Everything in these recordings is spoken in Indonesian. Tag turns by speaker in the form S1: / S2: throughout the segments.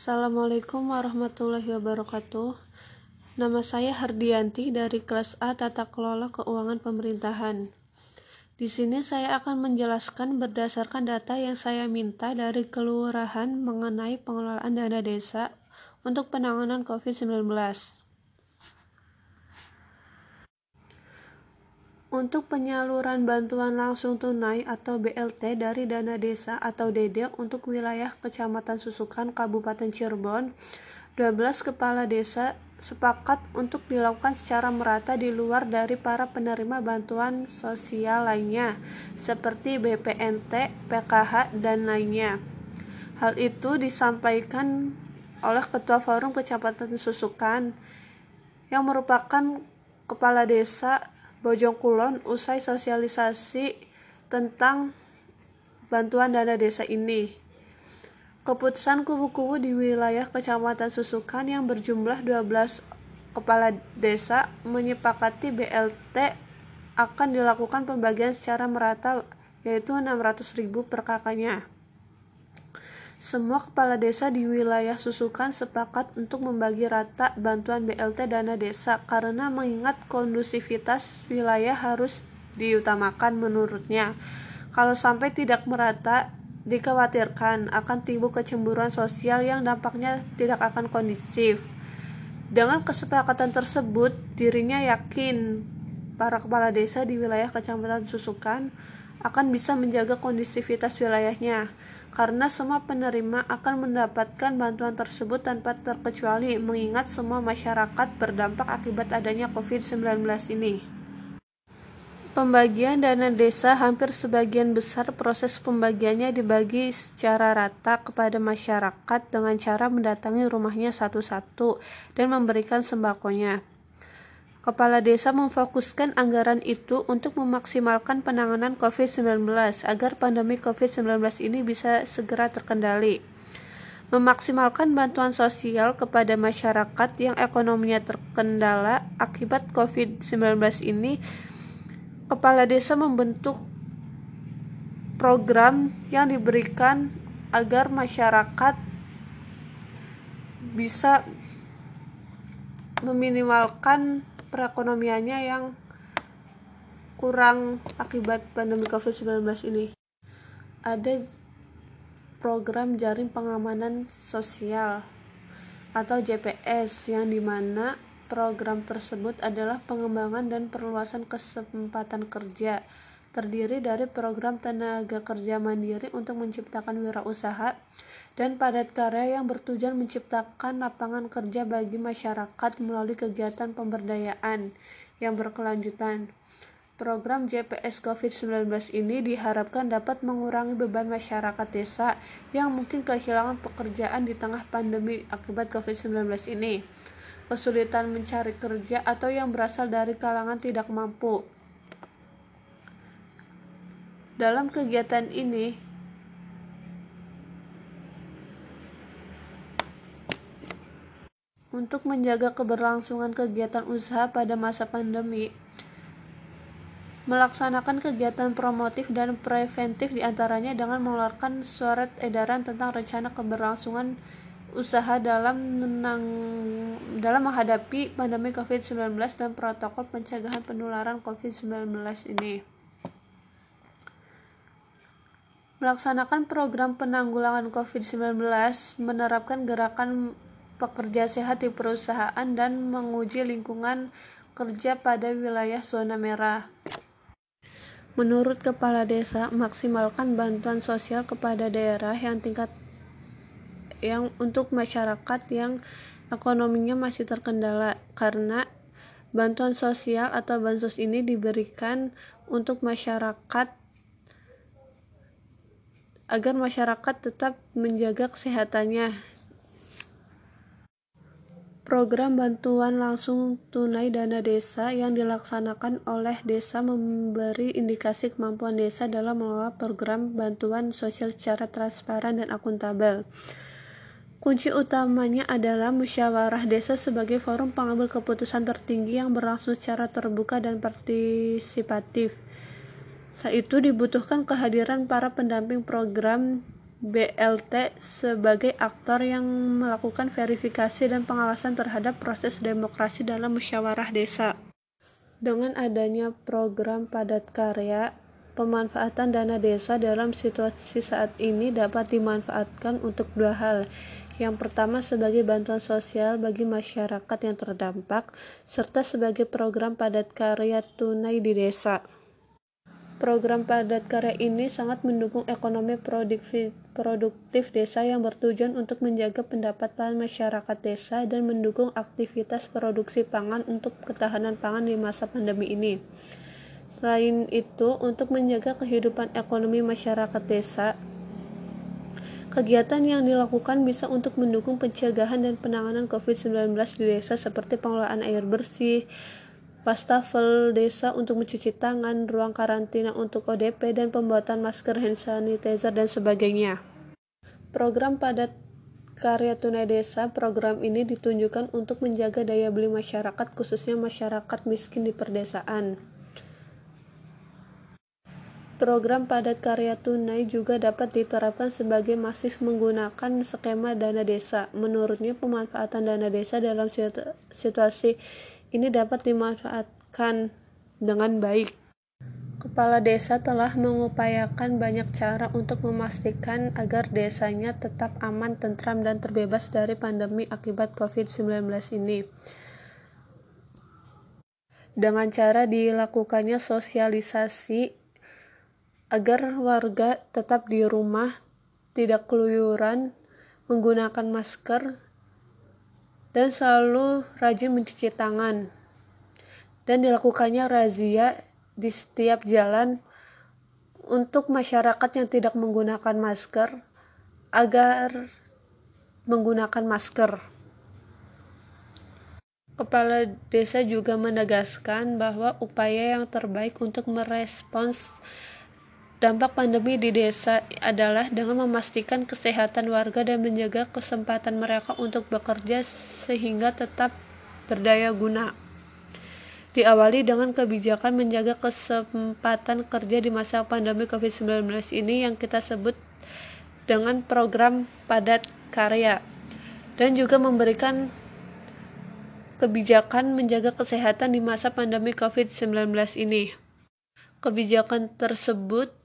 S1: Assalamualaikum warahmatullahi wabarakatuh. Nama saya Hardianti dari kelas A Tata Kelola Keuangan Pemerintahan. Di sini saya akan menjelaskan berdasarkan data yang saya minta dari kelurahan mengenai pengelolaan dana desa untuk penanganan COVID-19. Untuk penyaluran bantuan langsung tunai atau BLT dari dana desa atau DD untuk wilayah Kecamatan Susukan, Kabupaten Cirebon, 12 kepala desa sepakat untuk dilakukan secara merata di luar dari para penerima bantuan sosial lainnya, seperti BPNT, PKH, dan lainnya. Hal itu disampaikan oleh Ketua Forum Kecamatan Susukan yang merupakan kepala desa Bojong Kulon usai sosialisasi tentang bantuan dana desa ini. Keputusan kubu-kubu di wilayah Kecamatan Susukan yang berjumlah 12 kepala desa menyepakati BLT akan dilakukan pembagian secara merata yaitu 600.000 per kakaknya. Semua kepala desa di wilayah Susukan sepakat untuk membagi rata bantuan BLT dana desa karena mengingat kondusivitas wilayah harus diutamakan menurutnya. Kalau sampai tidak merata, dikhawatirkan akan timbul kecemburuan sosial yang dampaknya tidak akan kondisif. Dengan kesepakatan tersebut, dirinya yakin para kepala desa di wilayah Kecamatan Susukan akan bisa menjaga kondisivitas wilayahnya karena semua penerima akan mendapatkan bantuan tersebut tanpa terkecuali mengingat semua masyarakat berdampak akibat adanya COVID-19 ini. Pembagian dana desa hampir sebagian besar proses pembagiannya dibagi secara rata kepada masyarakat dengan cara mendatangi rumahnya satu-satu dan memberikan sembakonya. Kepala desa memfokuskan anggaran itu untuk memaksimalkan penanganan COVID-19 agar pandemi COVID-19 ini bisa segera terkendali. Memaksimalkan bantuan sosial kepada masyarakat yang ekonominya terkendala akibat COVID-19 ini, kepala desa membentuk program yang diberikan agar masyarakat bisa meminimalkan perekonomiannya yang kurang akibat pandemi COVID-19 ini. Ada program jaring pengamanan sosial atau JPS yang di mana program tersebut adalah pengembangan dan perluasan kesempatan kerja terdiri dari program tenaga kerja mandiri untuk menciptakan wirausaha dan padat karya yang bertujuan menciptakan lapangan kerja bagi masyarakat melalui kegiatan pemberdayaan yang berkelanjutan. Program JPS COVID-19 ini diharapkan dapat mengurangi beban masyarakat desa yang mungkin kehilangan pekerjaan di tengah pandemi akibat COVID-19 ini, kesulitan mencari kerja atau yang berasal dari kalangan tidak mampu. Dalam kegiatan ini, untuk menjaga keberlangsungan kegiatan usaha pada masa pandemi, melaksanakan kegiatan promotif dan preventif di antaranya dengan mengeluarkan surat edaran tentang rencana keberlangsungan usaha dalam menang, dalam menghadapi pandemi COVID-19 dan protokol pencegahan penularan COVID-19 ini. Melaksanakan program penanggulangan COVID-19, menerapkan gerakan pekerja sehat di perusahaan dan menguji lingkungan kerja pada wilayah zona merah. Menurut kepala desa, maksimalkan bantuan sosial kepada daerah yang tingkat yang untuk masyarakat yang ekonominya masih terkendala karena bantuan sosial atau bansos ini diberikan untuk masyarakat agar masyarakat tetap menjaga kesehatannya. Program bantuan langsung tunai dana desa yang dilaksanakan oleh desa memberi indikasi kemampuan desa dalam mengelola program bantuan sosial secara transparan dan akuntabel. Kunci utamanya adalah musyawarah desa sebagai forum pengambil keputusan tertinggi yang berlangsung secara terbuka dan partisipatif. Saat itu dibutuhkan kehadiran para pendamping program BLT sebagai aktor yang melakukan verifikasi dan pengawasan terhadap proses demokrasi dalam musyawarah desa. Dengan adanya program padat karya, pemanfaatan dana desa dalam situasi saat ini dapat dimanfaatkan untuk dua hal. Yang pertama sebagai bantuan sosial bagi masyarakat yang terdampak, serta sebagai program padat karya tunai di desa. Program padat karya ini sangat mendukung ekonomi produktif desa yang bertujuan untuk menjaga pendapatan masyarakat desa dan mendukung aktivitas produksi pangan untuk ketahanan pangan di masa pandemi ini. Selain itu, untuk menjaga kehidupan ekonomi masyarakat desa, kegiatan yang dilakukan bisa untuk mendukung pencegahan dan penanganan COVID-19 di desa seperti pengelolaan air bersih, wastafel desa untuk mencuci tangan, ruang karantina untuk ODP, dan pembuatan masker hand sanitizer dan sebagainya. Program padat karya tunai desa, program ini ditunjukkan untuk menjaga daya beli masyarakat, khususnya masyarakat miskin di perdesaan. Program padat karya tunai juga dapat diterapkan sebagai masif menggunakan skema dana desa. Menurutnya, pemanfaatan dana desa dalam situasi ini dapat dimanfaatkan dengan baik. Kepala desa telah mengupayakan banyak cara untuk memastikan agar desanya tetap aman, tentram, dan terbebas dari pandemi akibat COVID-19 ini. Dengan cara dilakukannya sosialisasi agar warga tetap di rumah, tidak keluyuran, menggunakan masker, dan selalu rajin mencuci tangan dan dilakukannya razia di setiap jalan untuk masyarakat yang tidak menggunakan masker agar menggunakan masker. Kepala desa juga menegaskan bahwa upaya yang terbaik untuk merespons Dampak pandemi di desa adalah dengan memastikan kesehatan warga dan menjaga kesempatan mereka untuk bekerja sehingga tetap berdaya guna. Diawali dengan kebijakan menjaga kesempatan kerja di masa pandemi COVID-19 ini yang kita sebut dengan program padat karya dan juga memberikan kebijakan menjaga kesehatan di masa pandemi COVID-19 ini. Kebijakan tersebut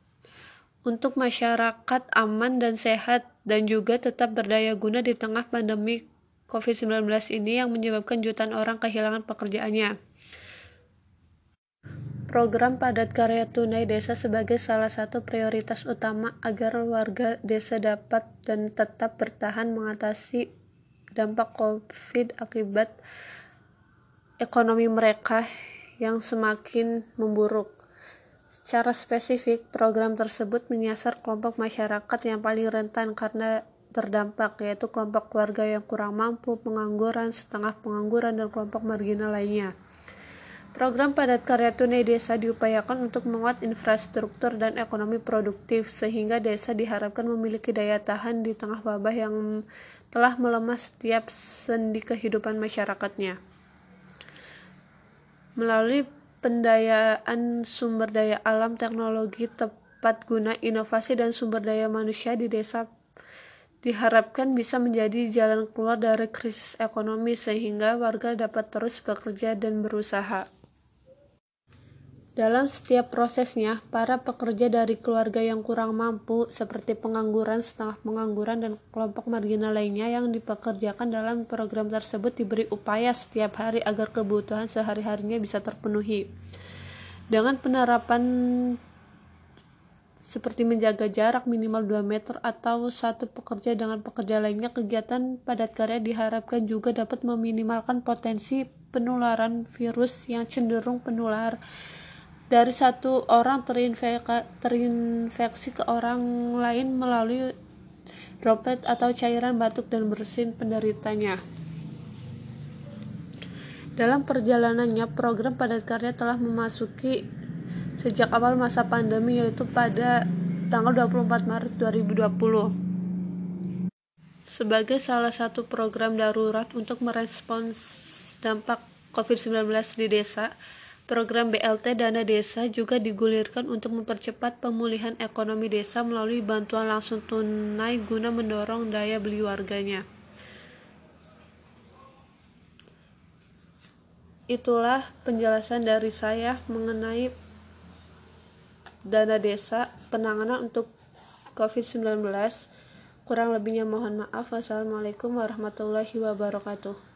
S1: untuk masyarakat aman dan sehat dan juga tetap berdaya guna di tengah pandemi COVID-19 ini yang menyebabkan jutaan orang kehilangan pekerjaannya. Program padat karya tunai desa sebagai salah satu prioritas utama agar warga desa dapat dan tetap bertahan mengatasi dampak COVID akibat ekonomi mereka yang semakin memburuk. Secara spesifik, program tersebut menyasar kelompok masyarakat yang paling rentan karena terdampak, yaitu kelompok keluarga yang kurang mampu, pengangguran, setengah pengangguran, dan kelompok marginal lainnya. Program padat karya tunai desa diupayakan untuk menguat infrastruktur dan ekonomi produktif, sehingga desa diharapkan memiliki daya tahan di tengah wabah yang telah melemah setiap sendi kehidupan masyarakatnya. Melalui pendayaan sumber daya alam, teknologi tepat guna, inovasi dan sumber daya manusia di desa diharapkan bisa menjadi jalan keluar dari krisis ekonomi sehingga warga dapat terus bekerja dan berusaha. Dalam setiap prosesnya, para pekerja dari keluarga yang kurang mampu, seperti pengangguran, setengah pengangguran, dan kelompok marginal lainnya yang dipekerjakan dalam program tersebut diberi upaya setiap hari agar kebutuhan sehari-harinya bisa terpenuhi. Dengan penerapan seperti menjaga jarak minimal 2 meter atau satu pekerja dengan pekerja lainnya, kegiatan padat karya diharapkan juga dapat meminimalkan potensi penularan virus yang cenderung penular dari satu orang terinfeksi ke orang lain melalui droplet atau cairan batuk dan bersin penderitanya. Dalam perjalanannya, program padat karya telah memasuki sejak awal masa pandemi yaitu pada tanggal 24 Maret 2020. Sebagai salah satu program darurat untuk merespons dampak COVID-19 di desa, Program BLT Dana Desa juga digulirkan untuk mempercepat pemulihan ekonomi desa melalui bantuan langsung tunai guna mendorong daya beli warganya. Itulah penjelasan dari saya mengenai dana desa penanganan untuk COVID-19. Kurang lebihnya mohon maaf. Wassalamualaikum warahmatullahi wabarakatuh.